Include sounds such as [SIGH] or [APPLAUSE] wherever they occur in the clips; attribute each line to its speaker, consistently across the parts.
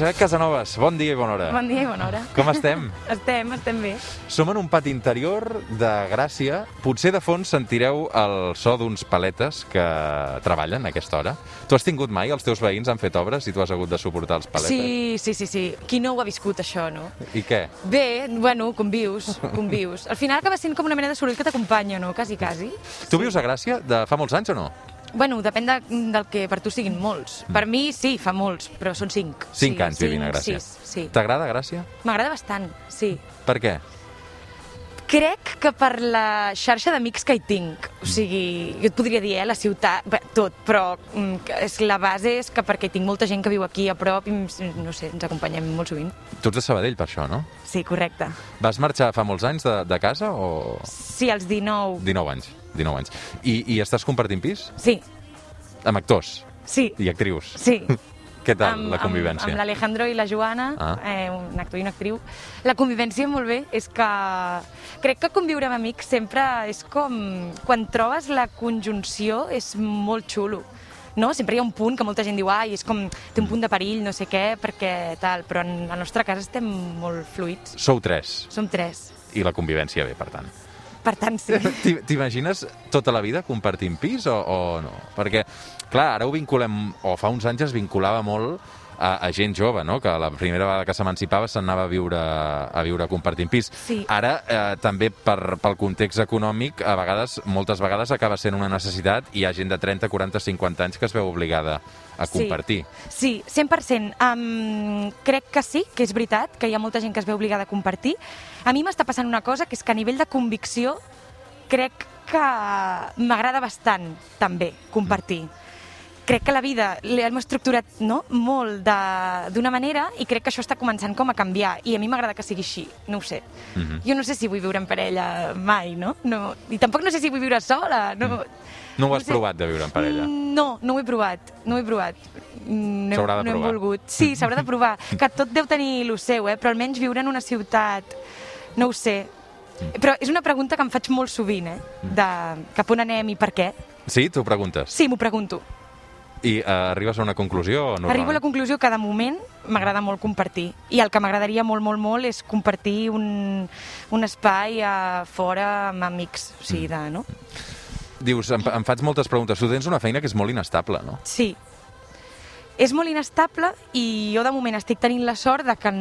Speaker 1: Elisabet Casanovas, bon dia i bona hora.
Speaker 2: Bon dia i bona hora.
Speaker 1: Com estem? [LAUGHS]
Speaker 2: Estem, estem bé.
Speaker 1: Som en un pati interior de Gràcia. Potser de fons sentireu el so d'uns paletes que treballen a aquesta hora. Tu has tingut mai, els teus veïns han fet obres i tu has hagut de suportar els paletes?
Speaker 2: Sí, sí, sí, sí. Qui no ho ha viscut, això, no?
Speaker 1: I què?
Speaker 2: Bé, bueno, convius, convius. Al final acaba sent com una mena de soroll que t'acompanya, no? Quasi, quasi.
Speaker 1: Tu vius a Gràcia de fa molts anys o no?
Speaker 2: Bueno, depèn de, del que per tu siguin molts. Per mi, sí, fa molts, però són cinc.
Speaker 1: Cinc
Speaker 2: sí,
Speaker 1: anys vivint a Gràcia.
Speaker 2: Sis, sí.
Speaker 1: T'agrada Gràcia?
Speaker 2: M'agrada bastant, sí.
Speaker 1: Per què?
Speaker 2: Crec que per la xarxa d'amics que hi tinc, o sigui, jo et podria dir, eh, la ciutat, bé, tot, però mm, és, la base és que perquè tinc molta gent que viu aquí a prop i, no sé, ens acompanyem molt sovint.
Speaker 1: Tu ets de Sabadell, per això, no?
Speaker 2: Sí, correcte.
Speaker 1: Vas marxar fa molts anys de, de casa o...?
Speaker 2: Sí, als 19.
Speaker 1: 19 anys. 19 anys. I, I estàs compartint pis?
Speaker 2: Sí,
Speaker 1: Amb actors
Speaker 2: sí,
Speaker 1: i actrius?
Speaker 2: sí. [LAUGHS]
Speaker 1: Què tal,
Speaker 2: Amb-
Speaker 1: la convivència?
Speaker 2: Amb, amb l'Alejandro i la Joana,
Speaker 1: Ah.
Speaker 2: eh, un actor i una actriu. La convivència molt bé, és que crec que conviure amb amics sempre és com... Quan trobes la conjunció és molt xulo. No? Sempre hi ha un punt que molta gent diu ai, és com, té un punt de perill, no sé què, perquè tal, però en la nostra casa estem molt fluids.
Speaker 1: Sou tres
Speaker 2: Som tres.
Speaker 1: i la convivència bé, per tant.
Speaker 2: Per tant, sí. [LAUGHS]
Speaker 1: T'i- T'imagines tota la vida compartint pis o, o no? Perquè, clar, ara ho vinculem, o fa uns anys es vinculava molt a, a gent jove, no? que la primera vegada que s'emancipava s'anava a viure, a viure compartint pis.
Speaker 2: Sí.
Speaker 1: Ara, eh, també per, pel context econòmic, a vegades, moltes vegades acaba sent una necessitat i hi ha gent de 30, 40, 50 anys que es veu obligada a compartir.
Speaker 2: Sí, sí 100%. Um, crec que sí, que és veritat, que hi ha molta gent que es veu obligada a compartir. A mi m'està passant una cosa, que és que a nivell de convicció crec que m'agrada bastant, també, compartir. Crec que la vida l'hem estructurat no? molt de- d'una manera i crec que això està començant com a canviar i a mi m'agrada que sigui així, no ho sé.
Speaker 1: Mhm.
Speaker 2: Jo no sé si vull viure en parella mai, no? no? I tampoc no sé si vull viure sola, no...
Speaker 1: No ho has
Speaker 2: sé.
Speaker 1: provat de viure en parella?
Speaker 2: Mm, No, no ho he provat, no ho he provat. Mm, No, he-
Speaker 1: S'haurà de
Speaker 2: no he
Speaker 1: provar.
Speaker 2: volgut. Sí, s'haurà de provar. [LAUGHS] Que tot deu tenir lo seu, eh? però almenys viure en una ciutat, no ho sé. Però és una pregunta que em faig molt sovint, eh? De cap on anem i per què.
Speaker 1: Sí? Tu preguntes?
Speaker 2: Sí, m'ho pregunto.
Speaker 1: I eh, arribes a una conclusió no?
Speaker 2: Arribo a la conclusió que de moment m'agrada molt compartir. I el que m'agradaria molt, molt, molt és compartir un, un espai a fora amb amics. O sigui, de, no?
Speaker 1: Dius, em, em faig moltes preguntes. Tu tens una feina que és molt inestable, no?
Speaker 2: Sí. És molt inestable i jo de moment estic tenint la sort de que,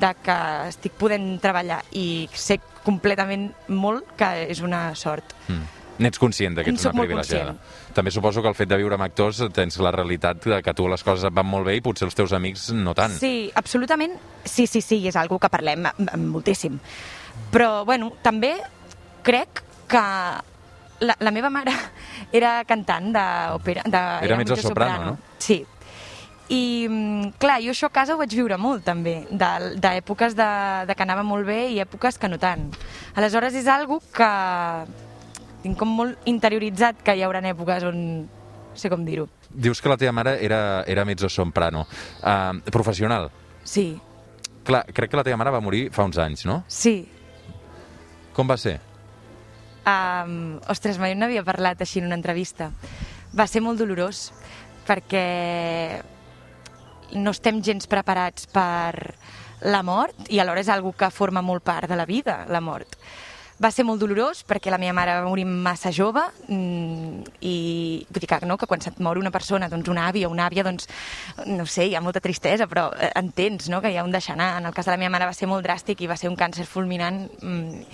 Speaker 2: de que estic podent treballar i sé completament molt que és una sort.
Speaker 1: Mm. N'ets conscient de que ets una privilegiada. També suposo que el fet de viure amb actors tens la realitat de que tu les coses et van molt bé i potser els teus amics no tant.
Speaker 2: Sí, absolutament. Sí, sí, sí, és algo que parlem moltíssim. Però, bueno, també crec que la, la meva mare [LAUGHS] era cantant d'òpera. de-
Speaker 1: Era mezzosoprano, no?
Speaker 2: Sí. I, mm, clar, jo això a casa ho vaig viure molt, també, de- d'èpoques de, de que anava molt bé i èpoques que no tant. Aleshores, és algo que tinc com molt interioritzat que hi haurà èpoques on... no sé com dir-ho.
Speaker 1: Dius que la teva mare era, era mezzo-soprano. Uh, professional.
Speaker 2: Sí,
Speaker 1: Clar, crec que la teva mare va morir fa uns anys, no?
Speaker 2: sí,
Speaker 1: Com va ser?
Speaker 2: Um, ostres, mai no havia parlat així en una entrevista. Va ser molt dolorós perquè no estem gens preparats per la mort i alhora és algo que forma molt part de la vida, la mort. Va ser molt dolorós perquè la meva mare va morir massa jove mm, i vull dir que, no, que quan se't mor una persona, doncs una àvia o una àvia, doncs no sé, hi ha molta tristesa, però eh, entens no, que hi ha un deixar anar. En el cas de la meva mare va ser molt dràstic i va ser un càncer fulminant mm,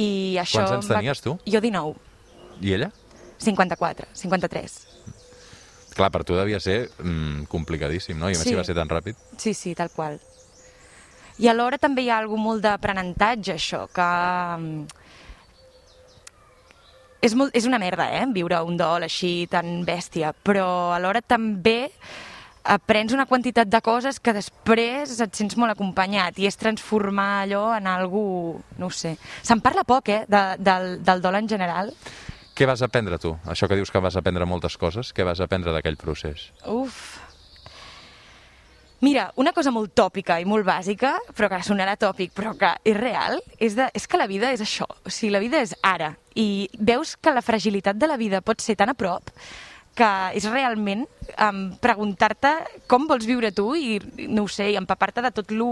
Speaker 2: i això...
Speaker 1: Quants anys
Speaker 2: va-
Speaker 1: tenies, tu?
Speaker 2: Jo 19,
Speaker 1: I ella?
Speaker 2: 54, 53.
Speaker 1: Clar, per tu devia ser mm, complicadíssim, no? I a més
Speaker 2: Sí.
Speaker 1: si va ser tan ràpid.
Speaker 2: Sí, sí, tal qual. I alhora també hi ha algú molt d'aprenentatge, això, que... mm, És, molt, és una merda, eh?, viure un dol així tan bèstia, però alhora també aprens una quantitat de coses que després et sents molt acompanyat i és transformar allò en algú, no ho sé. Se'n parla poc, eh, de, del, del dol en general.
Speaker 1: Què vas aprendre tu? Això que dius que vas aprendre moltes coses, què vas aprendre d'aquell procés?
Speaker 2: Uf. Mira, una cosa molt tòpica i molt bàsica, però que sonarà tòpic, però que és real, és, de, és que la vida és això. O sigui, la vida és ara. I veus que la fragilitat de la vida pot ser tan a prop que és realment um, preguntar-te com vols viure tu i, no ho sé, i empapar-te de tot lo,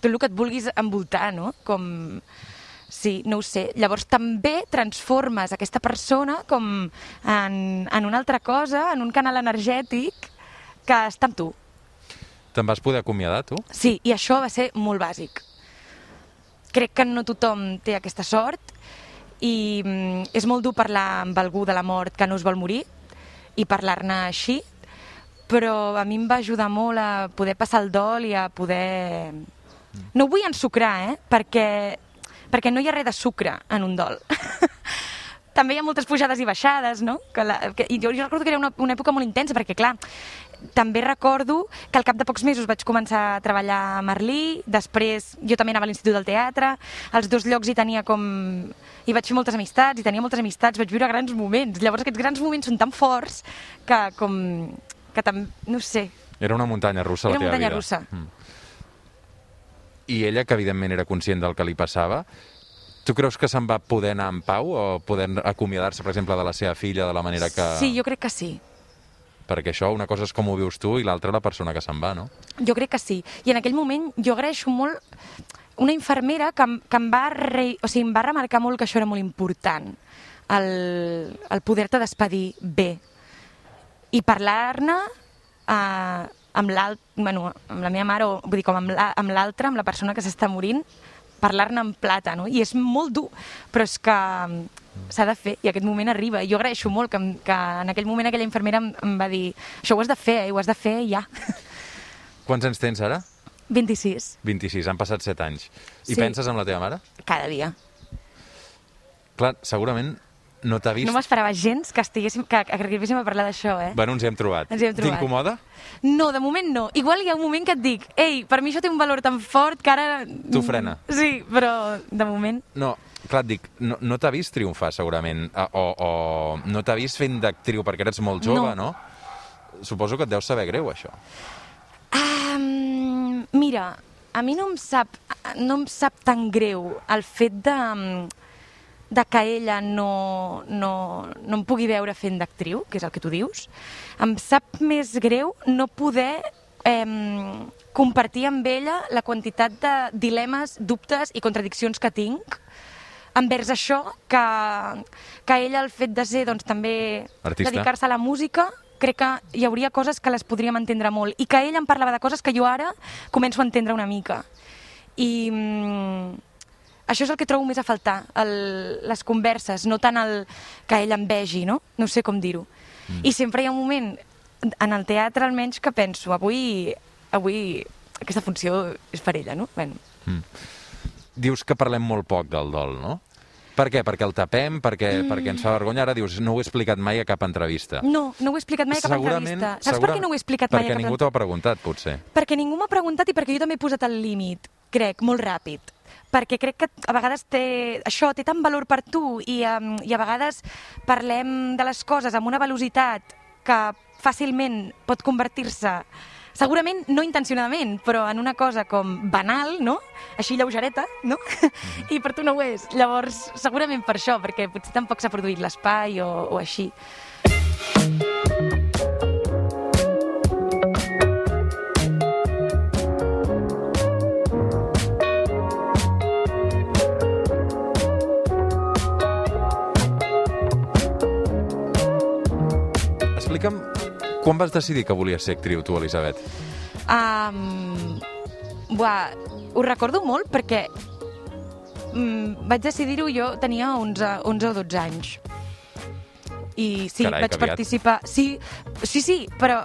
Speaker 2: tot el que et vulguis envoltar, no? Com... Sí, no ho sé. Llavors també transformes aquesta persona com en, en una altra cosa, en un canal energètic que està amb tu.
Speaker 1: Te'n vas poder acomiadar, tu?
Speaker 2: Sí, i això va ser molt bàsic. Crec que no tothom té aquesta sort i mm, és molt dur parlar amb algú de la mort que no es vol morir i parlar-ne així, però a mi em va ajudar molt a poder passar el dol i a poder... No ho vull ensucrar, eh? Perquè, perquè no hi ha res de sucre en un dol. [LAUGHS] També hi ha moltes pujades i baixades, no? Que la, que, i jo, jo recordo que era una, una època molt intensa, perquè, clar, també recordo que al cap de pocs mesos vaig començar a treballar a Merlí, després jo també anava a l'Institut del Teatre, als dos llocs hi tenia com... hi vaig fer moltes amistats, i tenia moltes amistats, vaig viure grans moments. Llavors aquests grans moments són tan forts que com... que tam... no sé,
Speaker 1: Era una muntanya russa,
Speaker 2: Era
Speaker 1: la teva
Speaker 2: muntanya
Speaker 1: vida.
Speaker 2: russa.
Speaker 1: Mm. I ella, que evidentment era conscient del que li passava, tu creus que se'n va poder anar en pau o poder acomiadar-se, per exemple, de la seva filla de la manera que...
Speaker 2: Sí, jo crec que sí.
Speaker 1: Perquè això, una cosa és com ho vius tu i l'altra la persona que se'n va, no?
Speaker 2: Jo crec que sí. I en aquell moment jo agraeixo molt una infermera que, que em, va re... o sigui, em va remarcar molt que això era molt important, el, el poder-te despedir bé i parlar-ne eh, amb bueno, amb la meva mare, o vull dir, com amb la- amb l'altra, amb la persona que s'està morint, parlar-ne en plata, no? I és molt dur, però és que mm, s'ha de fer, i aquest moment arriba. I jo agraeixo molt que, que en aquell moment aquella infermera em, em va dir això ho has de fer, eh? ho has de fer ja. [LAUGHS]
Speaker 1: Quants anys tens ara?
Speaker 2: 26,
Speaker 1: 26, han passat 7 anys. I
Speaker 2: Sí.
Speaker 1: penses en la teva mare?
Speaker 2: cada dia.
Speaker 1: Clar, segurament no t'ha vist...
Speaker 2: No m'esperava gens que, estiguéssim, que, que arribéssim a parlar d'això, eh?
Speaker 1: Bueno, ens hi hem trobat.
Speaker 2: Ens hi hem trobat.
Speaker 1: T'incomoda?
Speaker 2: No, de moment no. Igual hi ha un moment que et dic, ei, per mi això té un valor tan fort que ara...
Speaker 1: T'ho frena.
Speaker 2: Sí, però de moment...
Speaker 1: No, clar, dic, no, no t'ha vist triomfar, segurament, a- o, o no t'ha vist fent d'actriu perquè eres molt jove, no.
Speaker 2: No.
Speaker 1: Suposo que et deu saber greu, això.
Speaker 2: Um, mira, a mi no em sap, no em sap tan greu el fet de, de que ella no, no, no em pugui veure fent d'actriu, que és el que tu dius. Em sap més greu no poder eh, compartir amb ella la quantitat de dilemes, dubtes i contradiccions que tinc envers això, que, que ella el fet de ser doncs, també dedicar-se a la música crec que hi hauria coses que les podríem entendre molt i que ell em parlava de coses que jo ara començo a entendre una mica. I mm, això és el que trobo més a faltar, el, les converses, no tant el que ell em vegi, no? No sé com dir-ho. Mm. I sempre hi ha un moment, en el teatre almenys, que penso, avui, avui aquesta funció és per ella, no? Bueno,
Speaker 1: Dius que parlem molt poc del dol, no? Per què? Perquè el tapem? Perquè, mm. perquè ens fa vergonya? Ara dius, no ho he explicat mai a cap entrevista.
Speaker 2: no, no ho he explicat mai a cap entrevista. Saps per què no ho he explicat mai a
Speaker 1: Perquè
Speaker 2: cap
Speaker 1: ningú t'ho ha preguntat, potser.
Speaker 2: Perquè ningú m'ha preguntat i perquè jo també he posat el límit, crec, molt ràpid. Perquè crec que a vegades té, això té tant valor per tu i, um, i a vegades parlem de les coses amb una velocitat que fàcilment pot convertir-se segurament no intencionadament, però en una cosa com banal, no? Així lleugereta, no? [LAUGHS] I per tu no ho és. Llavors, segurament per això, perquè potser tampoc s'ha produït l'espai o, o així.
Speaker 1: Explica'm, quan vas decidir que volies ser actriu, tu, Elisabet?
Speaker 2: Um, buah, ho recordo molt perquè mm, vaig decidir-ho jo, tenia 11, 11 o 12 anys. I sí,
Speaker 1: Carai,
Speaker 2: vaig participar... Sí, sí, sí, però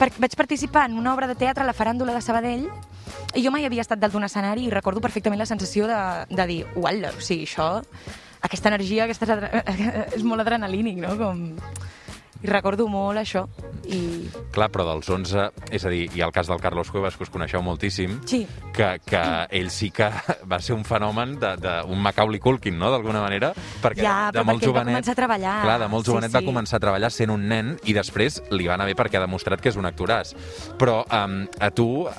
Speaker 2: per, vaig participar en una obra de teatre a la Faràndula de Sabadell i jo mai havia estat dalt d'un escenari i recordo perfectament la sensació de, de dir, uala, o sigui, això, aquesta energia, aquesta, [LAUGHS] és molt adrenalínic, no? Com... I recordo molt això. I...
Speaker 1: Clar, però dels 11, és a dir, ha el cas del Carlos Cuevas, que us coneixeu moltíssim,
Speaker 2: Sí.
Speaker 1: que, que ell sí que [LAUGHS] va ser un fenomen d'un Macaulay Culkin, no?, d'alguna manera, perquè
Speaker 2: Ja,
Speaker 1: de, de molt
Speaker 2: perquè ell va
Speaker 1: jovenet...
Speaker 2: començar a treballar.
Speaker 1: Clar, de molt
Speaker 2: Sí,
Speaker 1: jovenet
Speaker 2: sí.
Speaker 1: va començar a treballar sent un nen i després li va anar bé perquè ha demostrat que és un actoràs. Però um, a tu uh,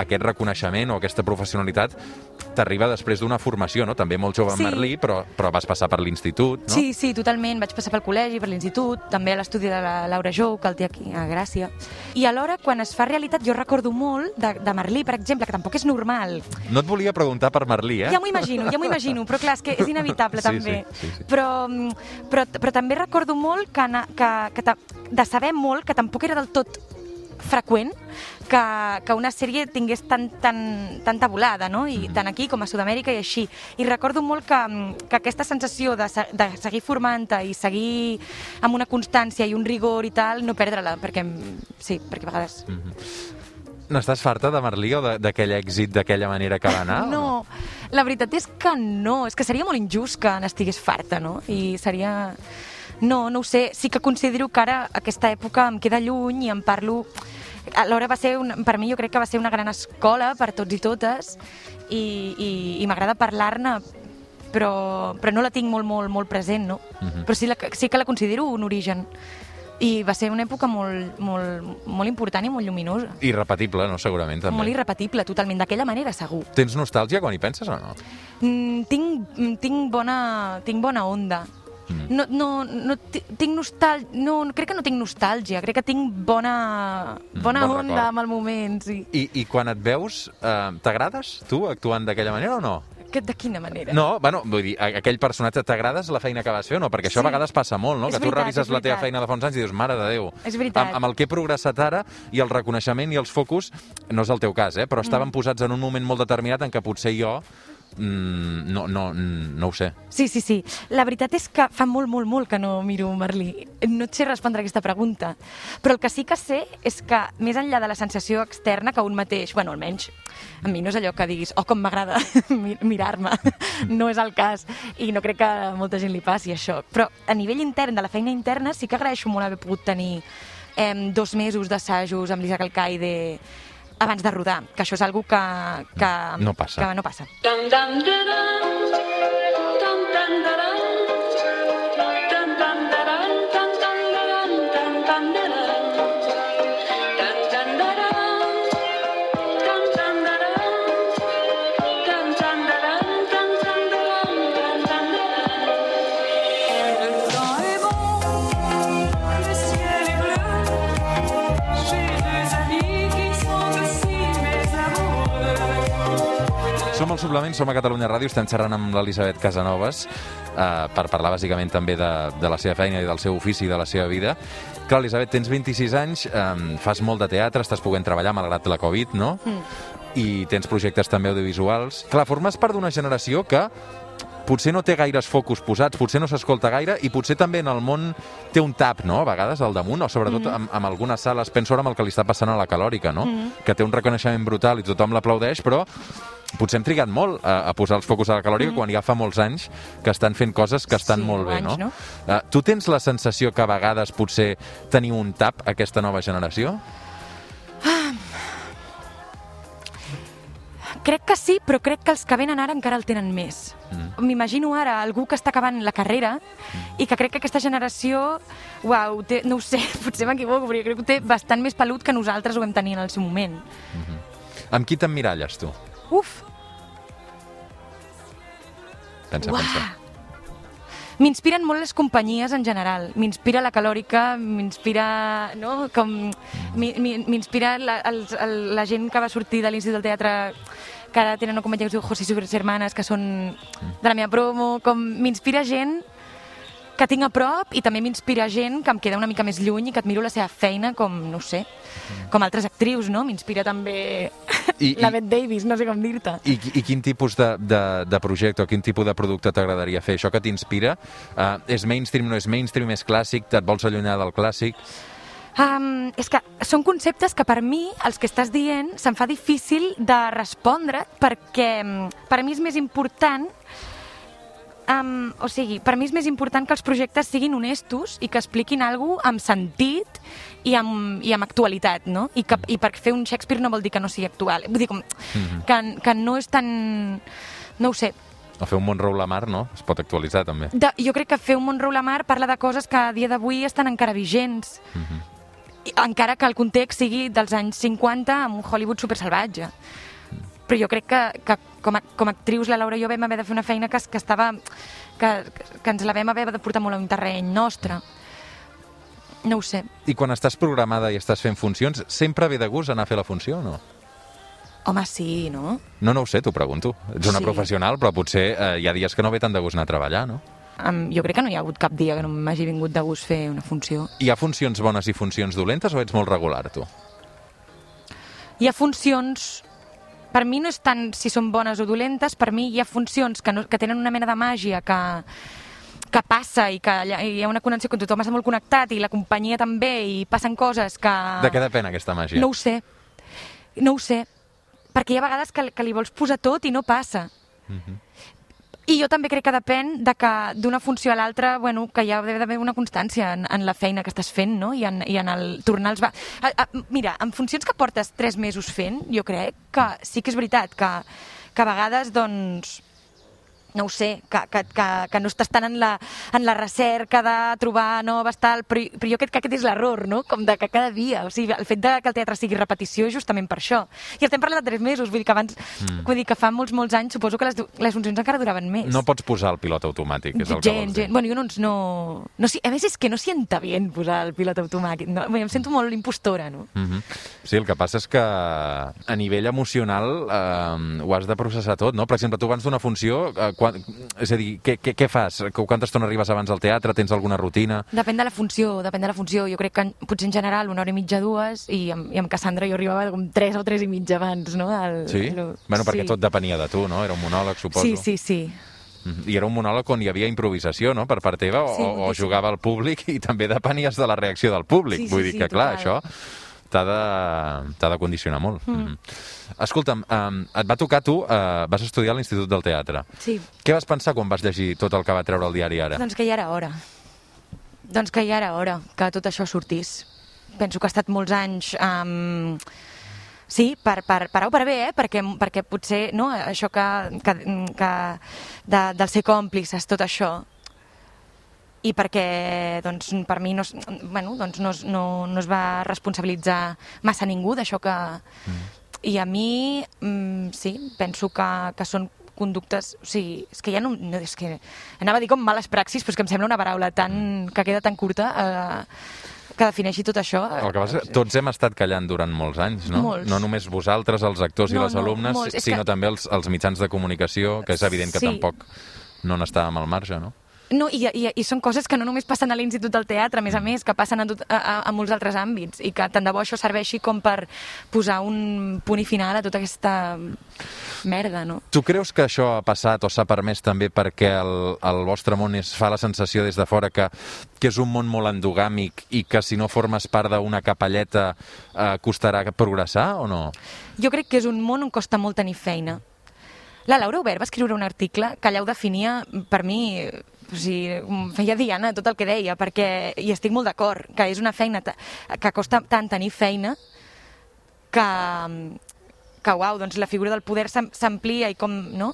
Speaker 1: aquest reconeixement o aquesta professionalitat t'arriba després d'una formació, no? També molt jove en
Speaker 2: Sí.
Speaker 1: Merlí, però, però vas passar per l'institut, no?
Speaker 2: Sí, sí, totalment. Vaig passar pel col·legi, per l'institut, també a l'estudi de la Laura Jou, que el té aquí a Gràcia. I alhora, quan es fa realitat, jo recordo molt de, de Merlí, per exemple, que tampoc és normal.
Speaker 1: No et volia preguntar per Merlí, eh?
Speaker 2: Ja m'ho imagino, ja m'ho imagino, però clar, és que és inevitable [LAUGHS]
Speaker 1: Sí,
Speaker 2: també.
Speaker 1: sí, sí, sí.
Speaker 2: Però, mm, però, però també recordo molt que, que, que de saber molt que tampoc era del tot freqüent que, que una sèrie tingués tan, tan, tanta volada, no? I tant aquí com a Sud-amèrica i així. I recordo molt que, mm, que aquesta sensació de, de seguir formant-te i seguir amb una constància i un rigor i tal, no perdre-la, perquè mm, sí, perquè a vegades...
Speaker 1: N'estàs farta de Merlí o d'aquell èxit d'aquella manera que va anar? o
Speaker 2: No, la veritat és que no, és que seria molt injust que n'estigués farta, no? I seria... No, no ho sé, sí que considero que ara aquesta època em queda lluny i em parlo... Alhora va ser, un, per mi jo crec que va ser una gran escola per tots i totes i, i, i m'agrada parlar-ne però, però no la tinc molt, molt, molt present, no?
Speaker 1: Mhm.
Speaker 2: Però sí, la, sí que la considero un origen. I va ser una època molt, molt, molt important i molt lluminosa.
Speaker 1: Irrepetible, no? Segurament, també.
Speaker 2: Molt irrepetible, totalment, d'aquella manera, segur.
Speaker 1: Tens nostàlgia quan hi penses o no?
Speaker 2: Mm, tinc, tinc, bona, tinc bona onda.
Speaker 1: Mm.
Speaker 2: No, no, no ti- tinc nostàlgia, no, crec que no tinc nostàlgia, crec que tinc bona,
Speaker 1: Mm,
Speaker 2: bona
Speaker 1: bon
Speaker 2: onda
Speaker 1: record.
Speaker 2: amb el moment, sí.
Speaker 1: I, I quan et veus, eh, t'agrades tu actuant d'aquella manera o no?
Speaker 2: Que, de quina manera?
Speaker 1: No, bueno, vull dir, aquell personatge t'agrades la feina que vas fer o no? Perquè això
Speaker 2: Sí.
Speaker 1: a vegades passa molt, no?
Speaker 2: És
Speaker 1: que tu
Speaker 2: veritat,
Speaker 1: revises la teva feina de fa uns anys i dius, mare de Déu.
Speaker 2: És veritat.
Speaker 1: Amb, amb el que he progressat ara i el reconeixement i els focus, no és el teu cas, eh? però estaven posats en un moment molt determinat en què potser jo mm, no, no, mm, no ho sé.
Speaker 2: Sí, sí, sí. La veritat és que fa molt, molt, molt que no miro Merlí. No et sé respondre aquesta pregunta. Però el que sí que sé és que, més enllà de la sensació externa que un mateix, bueno, almenys a mi no és allò que diguis, oh, com m'agrada [LAUGHS] mi- mirar-me. [LAUGHS] No és el cas. I no crec que a molta gent li passi això. Però a nivell intern, de la feina interna, sí que agraeixo molt haver pogut tenir eh, dos mesos d'assajos amb l'Isaac Alcaide abans de rodar, que això és algo que, que,
Speaker 1: No passa.
Speaker 2: que no passa.
Speaker 3: Dum dum da-dum, dum dum da-dum, dum amoureux.
Speaker 1: Som a Catalunya Ràdio, estem xerrant amb l'Elisabet Casanovas eh, per parlar bàsicament també de, de la seva feina i del seu ofici i de la seva vida. Clar, Elisabet, tens 26 anys, eh, fas molt de teatre, estàs podent treballar malgrat la Covid, no? I tens projectes també audiovisuals. Clar, formes part d'una generació que potser no té gaires focus posats, potser no s'escolta gaire i potser també en el món té un tap, no?, a vegades al damunt, o sobretot amb, amb algunes sales, penso ara amb el que li està passant a la Calòrica, no?, que té un reconeixement brutal i tothom l'aplaudeix, però potser hem trigat molt a, a posar els focus a la Calòrica quan ja fa molts anys que estan fent coses que estan
Speaker 2: Sí,
Speaker 1: molt bé,
Speaker 2: anys,
Speaker 1: no?
Speaker 2: no?
Speaker 1: Uh, tu tens la sensació que a vegades potser teniu un tap, aquesta nova generació?
Speaker 2: Crec que sí, però crec que els que venen ara encara el tenen més. M'imagino ara algú que està acabant la carrera i que crec que aquesta generació, uau, té, no ho sé, [LAUGHS] potser m'equivoco, però crec que té bastant més pelut que nosaltres ho vam tenir en el seu moment.
Speaker 1: Amb qui t'emmiralles, tu?
Speaker 2: Uf,
Speaker 1: Pensa,
Speaker 2: uah.
Speaker 1: pensa.
Speaker 2: M'inspiren molt les companyies en general. M'inspira la calòrica, m'inspira... No? Com... mi- M'inspira la, els, el, la gent que va sortir de l'Institut del Teatre que ara tenen una companyia que es diu José y sus hermanas, que són de la meva promo, com m'inspira gent que tinc a prop i també m'inspira gent que em queda una mica més lluny i que admiro la seva feina com, no sé, com altres actrius, no? M'inspira també
Speaker 1: I- [LAUGHS]
Speaker 2: la
Speaker 1: i-
Speaker 2: Bette Davis, no sé com dir-te.
Speaker 1: I, I quin tipus de, de, de projecte o quin tipus de producte t'agradaria fer? Això que t'inspira? Uh, és mainstream, no és mainstream, és clàssic? Et vols allunyar del clàssic?
Speaker 2: Um, és que són conceptes que per mi, els que estàs dient, se'm fa difícil de respondre perquè mm, per mi és més important um, o sigui, per mi és més important que els projectes siguin honestos i que expliquin alguna cosa amb sentit i amb, i amb actualitat, no? I, que, I per fer un Shakespeare no vol dir que no sigui actual. Vull dir, com, que, que no és tan... No ho sé,
Speaker 1: O fer un Montreux la mar, no? Es pot actualitzar, també.
Speaker 2: de, jo crec que fer un Montreux la Mar parla de coses que a dia d'avui estan encara vigents. I, encara que el context sigui dels anys 50 amb un Hollywood supersalvatge. Però jo crec que, que com, a, com a actrius la Laura i jo vam haver de fer una feina que, que estava... Que, que ens la vam haver de portar molt a un terreny nostre. No ho sé.
Speaker 1: I quan estàs programada i estàs fent funcions, sempre ve de gust anar a fer la funció o no?
Speaker 2: Home, sí, no?
Speaker 1: No, no ho sé, t'ho pregunto. Ets una
Speaker 2: Sí.
Speaker 1: professional, però potser eh, hi ha dies que no ve tant de gust anar a treballar, no?
Speaker 2: Um, jo crec que no hi ha hagut cap dia que no m'hagi vingut de gust fer una funció.
Speaker 1: Hi ha funcions bones i funcions dolentes o ets molt regular, tu?
Speaker 2: hi ha funcions per mi no és tant si són bones o dolentes, per mi hi ha funcions que, no, que tenen una mena de màgia que, que passa i que hi ha una connexió que tothom està molt connectat i la companyia també i passen coses que...
Speaker 1: De què depèn aquesta màgia?
Speaker 2: No ho sé. No ho sé. Perquè hi ha vegades que, que li vols posar tot i no passa.
Speaker 1: Mhm.
Speaker 2: I jo també crec que depèn de que d'una funció a l'altra, bueno, que hi ha d'haver una constància en, en la feina que estàs fent, no? I en, i en el tornar els... Va... A, a, mira, en funcions que portes tres mesos fent, jo crec que sí que és veritat que, que a vegades, doncs, no ho sé, que, que, que, que no estàs tant en la, en la recerca de trobar noves tal, però, però jo crec que aquest és l'error, no? Com de que cada dia, o sigui, el fet de que el teatre sigui repetició és justament per això. I estem parlant de tres mesos, vull dir que abans, mm. vull dir que fa molts, molts anys, suposo que les, les funcions encara duraven més.
Speaker 1: No pots posar el pilot automàtic, és el que
Speaker 2: gent,
Speaker 1: vols dir.
Speaker 2: gent. Bueno, jo no, no, no, a més és que no sienta bien posar el pilot automàtic. No? Bé, em sento molt impostora, no?
Speaker 1: Mm -hmm. Sí, el que passa és que a nivell emocional eh, ho has de processar tot, no? Per exemple, tu abans d'una funció, eh, quan, és a dir, què, què, què fas? Quanta estona arribes abans al teatre? Tens alguna rutina?
Speaker 2: Depèn de la funció, depèn de la funció. Jo crec que en- potser en general una hora i mitja, dues, i amb, i amb Cassandra jo arribava com tres o tres i mitja abans, no? El,
Speaker 1: Sí?
Speaker 2: el-
Speaker 1: Bueno, perquè
Speaker 2: sí.
Speaker 1: tot depenia de tu, no? Era un monòleg, suposo.
Speaker 2: Sí, sí, sí.
Speaker 1: Mhm. I era un monòleg on hi havia improvisació, no?, per part teva, o,
Speaker 2: Sí,
Speaker 1: o jugava al públic i també depenies de la reacció del públic.
Speaker 2: Sí, sí,
Speaker 1: Vull dir
Speaker 2: sí,
Speaker 1: que, clar,
Speaker 2: total.
Speaker 1: això t'ha de, de condicionar molt. Mm. -hmm. Escolta'm, um, et va tocar tu, uh, vas estudiar a l'Institut del Teatre.
Speaker 2: Sí,
Speaker 1: Què vas pensar quan vas llegir tot el que va treure el diari ara?
Speaker 2: doncs que ja era hora. Doncs que ja era hora que tot això sortís. Penso que ha estat molts anys... Um, Sí, per, per, per A o per bé, eh? perquè, perquè potser no, això que, que, que de, del ser còmplices, tot això, i perquè doncs, per mi no, es- bueno, doncs no, es- no, no es va responsabilitzar massa ningú d'això que... Mm. I a mi, mm, sí, penso que, que són conductes... O sigui, és que ja no, no... És que anava a dir com males praxis, però és que em sembla una paraula tan, que queda tan curta eh, que defineixi tot això.
Speaker 1: El que passa és que tots hem estat callant durant molts anys, no?
Speaker 2: Molts.
Speaker 1: No només vosaltres, els actors i
Speaker 2: No,
Speaker 1: les
Speaker 2: no,
Speaker 1: alumnes,
Speaker 2: molts. És
Speaker 1: sinó
Speaker 2: que-
Speaker 1: també els, els mitjans de comunicació, que és evident que
Speaker 2: Sí.
Speaker 1: tampoc no n'estàvem al marge, no?
Speaker 2: No, i, i, i són coses que no només passen a l'Institut del Teatre, a més a més, que passen a, tot, a, a, a molts altres àmbits, i que tant de bo això serveixi com per posar un punt i final a tota aquesta merda, no?
Speaker 1: Tu creus que això ha passat o s'ha permès també perquè el, el vostre món es fa la sensació des de fora que, que és un món molt endogàmic i que si no formes part d'una capelleta eh, costarà progressar o no?
Speaker 2: Jo crec que és un món on costa molt tenir feina. La Laura Obert va escriure un article que allà ho definia, per mi, o sigui, feia diana tot el que deia, perquè hi estic molt d'acord, que és una feina que costa tant tenir feina que, que uau, doncs la figura del poder s'am- s'amplia i com, no?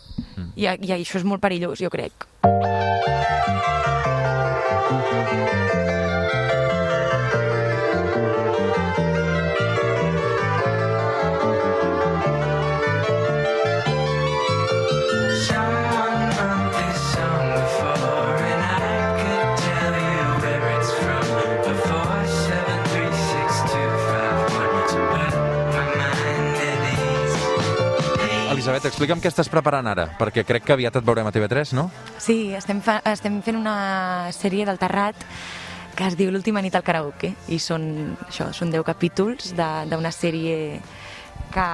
Speaker 2: I, I això és molt perillós, jo crec.
Speaker 4: Someone
Speaker 1: explica'm què estàs preparant ara, perquè crec que aviat et veurem a TV3, no?
Speaker 2: Sí, estem, fa, estem fent una sèrie del Terrat que es diu L'última nit al karaoke i són, això, són 10 capítols d'una sèrie que,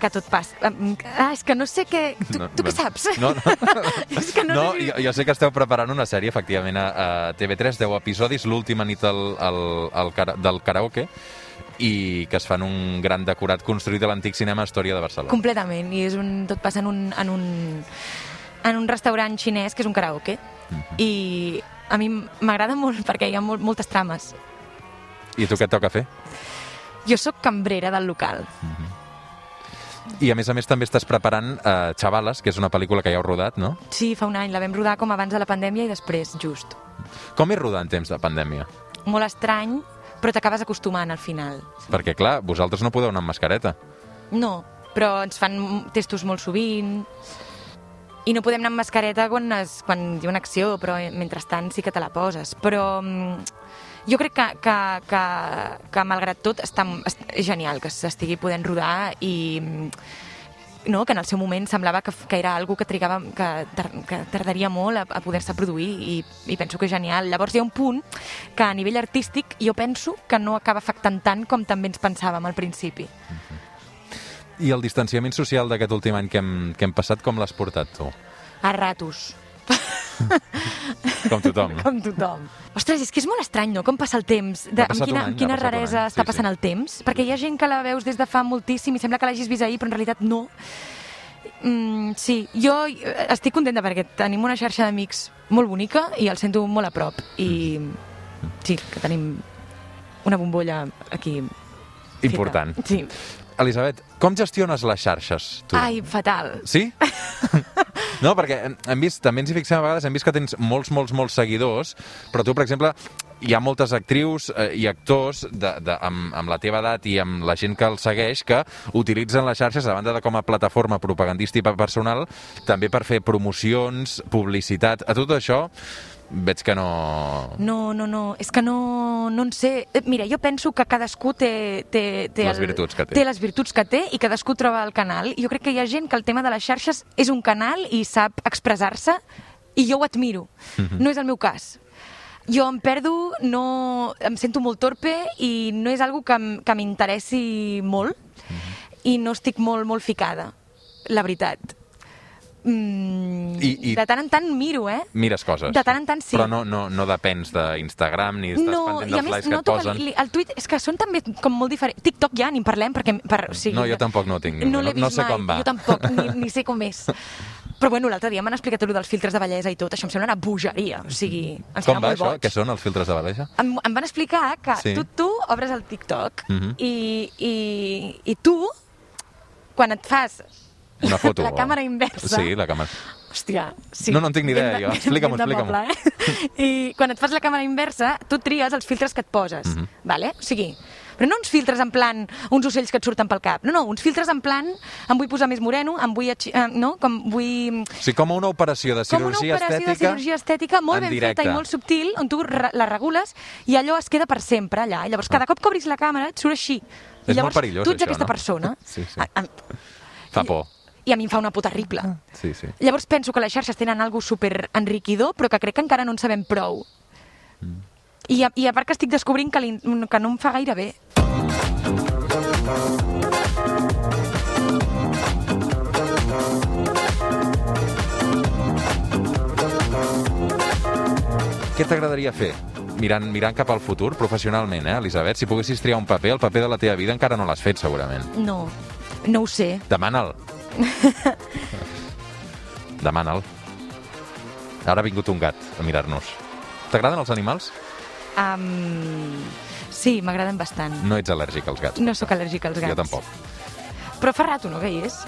Speaker 2: que tot passa... Ah, és que no sé què... Tu, tu què saps?
Speaker 1: No, no. [LAUGHS]
Speaker 2: és que no,
Speaker 1: no
Speaker 2: sé si...
Speaker 1: jo, jo sé que esteu preparant una sèrie, efectivament, a, a TV3, 10 episodis, l'última nit al, al, al, del karaoke, i que es fan un gran decorat construït a l'antic cinema Història de Barcelona.
Speaker 2: Completament, i és un, tot passa en un, en un, en un restaurant xinès que és un karaoke. I a mi m'agrada molt perquè hi ha molt, moltes trames.
Speaker 1: I tu què et toca fer?
Speaker 2: Jo sóc cambrera del local.
Speaker 1: I a més a més també estàs preparant uh, Xavales, que és una pel·lícula que ja heu rodat, no?
Speaker 2: Sí, fa un any. La vam rodar com abans de la pandèmia i després, just.
Speaker 1: Com és rodar en temps de pandèmia?
Speaker 2: Molt estrany, però t'acabes acostumant al final.
Speaker 1: Perquè, clar, vosaltres no podeu anar amb mascareta.
Speaker 2: No, però ens fan testos molt sovint i no podem anar amb mascareta quan, es, quan hi ha una acció, però mentrestant sí que te la poses. Però mm, jo crec que, que, que, que malgrat tot està, est- és genial que s'estigui podent rodar i no, que en el seu moment semblava que, que era algo que trigava, que, tar, que tardaria molt a, a poder-se produir i, i penso que és genial. Llavors hi ha un punt que a nivell artístic jo penso que no acaba afectant tant com també ens pensàvem al principi.
Speaker 1: I el distanciament social d'aquest últim any que hem, que hem passat, com l'has portat tu?
Speaker 2: A ratos. [LAUGHS]
Speaker 1: Com tothom.
Speaker 2: Com tothom. Ostres, és que és molt estrany, no?, com passa el temps. De, amb quina,
Speaker 1: any,
Speaker 2: amb quina raresa està
Speaker 1: sí,
Speaker 2: passant
Speaker 1: sí.
Speaker 2: el temps. Perquè hi ha gent que la veus des de fa moltíssim i sembla que l'hagis vist ahir, però en realitat no. Mm, sí, jo eh, estic contenta perquè tenim una xarxa d'amics molt bonica i el sento molt a prop. I sí, que tenim una bombolla aquí. feta.
Speaker 1: Important.
Speaker 2: Sí.
Speaker 1: Elisabet, com gestiones les xarxes, tu?
Speaker 2: Ai, fatal.
Speaker 1: Sí? [LAUGHS] no, perquè hem- vist, també ens hi fixem a vegades, hem vist que tens molts, molts, molts seguidors, però tu, per exemple, hi ha moltes actrius eh, i actors de, de, amb, amb la teva edat i amb la gent que el segueix que utilitzen les xarxes, a banda de com a plataforma propagandística personal, també per fer promocions, publicitat, a tot això veig que no...
Speaker 2: No, no, no, és que no, no en sé. Eh, Mira, jo penso que cadascú té... té, té
Speaker 1: Les virtuts que té.
Speaker 2: Té les virtuts que té i cadascú troba el canal. Jo crec que hi ha gent que el tema de les xarxes és un canal i sap expressar-se i jo ho admiro.
Speaker 1: Mhm.
Speaker 2: No és el meu cas. Jo em perdo, no, em sento molt torpe i no és algo que, que m'interessi molt
Speaker 1: Mhm.
Speaker 2: i no estic molt, molt ficada, la veritat. Mm,
Speaker 1: I- i-
Speaker 2: De tant en tant miro, eh?
Speaker 1: Mires coses.
Speaker 2: De tant en tant sí.
Speaker 1: Però no, no, no depens d'Instagram ni estàs
Speaker 2: no,
Speaker 1: pendent dels likes que et posen.
Speaker 2: li- el tuit és que són també com molt diferents. TikTok ja ni en parlem perquè... Per, o sigui,
Speaker 1: No, jo tampoc no tinc.
Speaker 2: No,
Speaker 1: No- no sé
Speaker 2: mai,
Speaker 1: com va.
Speaker 2: Jo tampoc, ni, ni sé com és. Però bueno, l'altre dia m'han explicat allò dels filtres de bellesa i tot. Això em sembla una bogeria. O sigui, em
Speaker 1: Com va això?
Speaker 2: boig.
Speaker 1: Què són els filtres de baleja?
Speaker 2: Em, em van explicar que
Speaker 1: Sí.
Speaker 2: tu, tu obres el TikTok
Speaker 1: Mhm.
Speaker 2: i, i, i tu, quan et fas
Speaker 1: Una foto.
Speaker 2: la
Speaker 1: o-
Speaker 2: càmera inversa...
Speaker 1: Sí, la càmera.
Speaker 2: Hòstia, sí.
Speaker 1: No, no en tinc ni idea, jo. Explica-m'ho.
Speaker 2: poble, Eh? I quan et fas la càmera inversa, tu tries els filtres que et poses,
Speaker 1: Mhm.
Speaker 2: vale? O sigui, però no uns filtres en plan uns ocells que et surten pel cap. No, no, uns filtres en plan em vull posar més moreno, em vull... eh, no? Com vull...
Speaker 1: O sigui, com una operació de
Speaker 2: Com una
Speaker 1: cirurgia
Speaker 2: operació
Speaker 1: estètica...
Speaker 2: de cirurgia estètica molt
Speaker 1: en
Speaker 2: ben
Speaker 1: directe.
Speaker 2: feta i molt subtil, on tu la regules i allò es queda per sempre allà. I llavors, cada cop que obris la càmera, et surt així.
Speaker 1: És
Speaker 2: I llavors,
Speaker 1: molt perillós,
Speaker 2: tu ets
Speaker 1: això,
Speaker 2: aquesta
Speaker 1: no?
Speaker 2: persona.
Speaker 1: Sí, sí.
Speaker 2: A, a,
Speaker 1: Fa por.
Speaker 2: I a mi em fa una por terrible.
Speaker 1: Sí, sí.
Speaker 2: Llavors penso que les xarxes tenen algo super enriquidor, però que crec que encara no en sabem prou.
Speaker 1: Mm.
Speaker 2: I, a, I a part que estic descobrint que, li, que no em fa gaire bé.
Speaker 1: Què t'agradaria fer? Mirant, mirant cap al futur, professionalment, eh, Elisabet? Si poguessis triar un paper, el paper de la teva vida encara no l'has fet, segurament.
Speaker 2: No, no ho sé.
Speaker 1: Demana'l. [LAUGHS] Demana'l. Ara ha vingut un gat a mirar-nos. T'agraden els animals?
Speaker 2: Um, sí, m'agraden bastant.
Speaker 1: No ets al·lèrgic als gats.
Speaker 2: No sóc al·lèrgica als gats.
Speaker 1: Jo tampoc.
Speaker 2: Però fa rato, no, que hi és?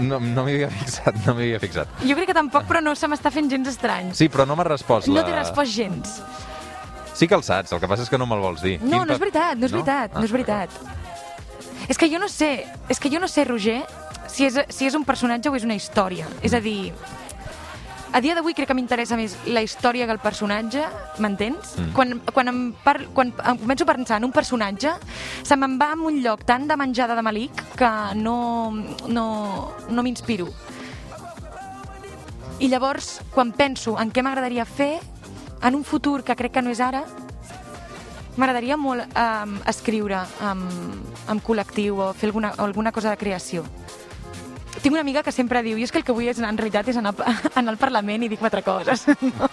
Speaker 1: No, no m'hi havia [LAUGHS] fixat, no m'hi havia fixat.
Speaker 2: Jo crec que tampoc, però no se m'està fent gens estrany.
Speaker 1: Sí, però no m'ha respost
Speaker 2: No
Speaker 1: la...
Speaker 2: t'he respost gens.
Speaker 1: Sí que el saps, el que passa és que no me'l vols dir.
Speaker 2: No,
Speaker 1: Quin
Speaker 2: no és veritat, no és veritat, no és veritat. És que jo no sé, és que jo no sé, Roger, si és, si és un personatge o és una història. És a dir, a dia d'avui crec que m'interessa més la història que el personatge, m'entens?
Speaker 1: Mm.
Speaker 2: Quan, quan, em par, quan em començo a pensar en un personatge, se me'n va a un lloc tan de menjada de malic que no, no, no m'inspiro. I llavors, quan penso en què m'agradaria fer, en un futur que crec que no és ara, m'agradaria molt um, escriure amb, amb col·lectiu o fer alguna, alguna cosa de creació tinc una amiga que sempre diu, i és que el que vull és, anar, en realitat és anar, [LAUGHS] anar al Parlament i dir quatre coses. No?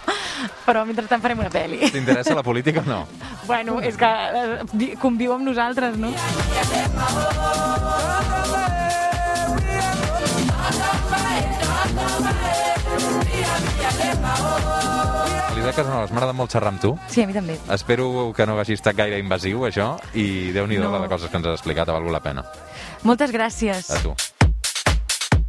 Speaker 2: Però mentrestant farem una pel·li.
Speaker 1: T'interessa la política o no?
Speaker 2: Bueno, és que eh, conviu amb nosaltres, no?
Speaker 1: Elisa Casanovas, m'agrada molt xerrar amb tu.
Speaker 2: Sí, a mi també.
Speaker 1: Espero que no hagi estat gaire invasiu, això, i déu nhi
Speaker 2: no.
Speaker 1: la de coses que ens has explicat, ha valgut la pena.
Speaker 2: Moltes gràcies.
Speaker 1: A tu.